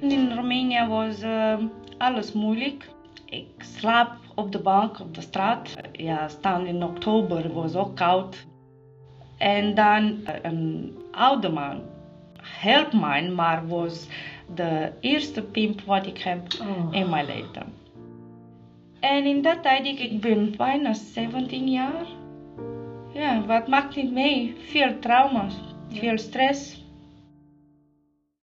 In Roemenië was eh, alles moeilijk. Ik slaap op de bank op de straat. Ja, staan in oktober was ook koud. En dan eh, een oude man, help mij, maar was de eerste pimp wat ik heb Oh. in mijn leven. En in dat tijd, ik, ik ben bijna 17 jaar. Ja, wat maakt niet mee? Veel trauma's, veel stress.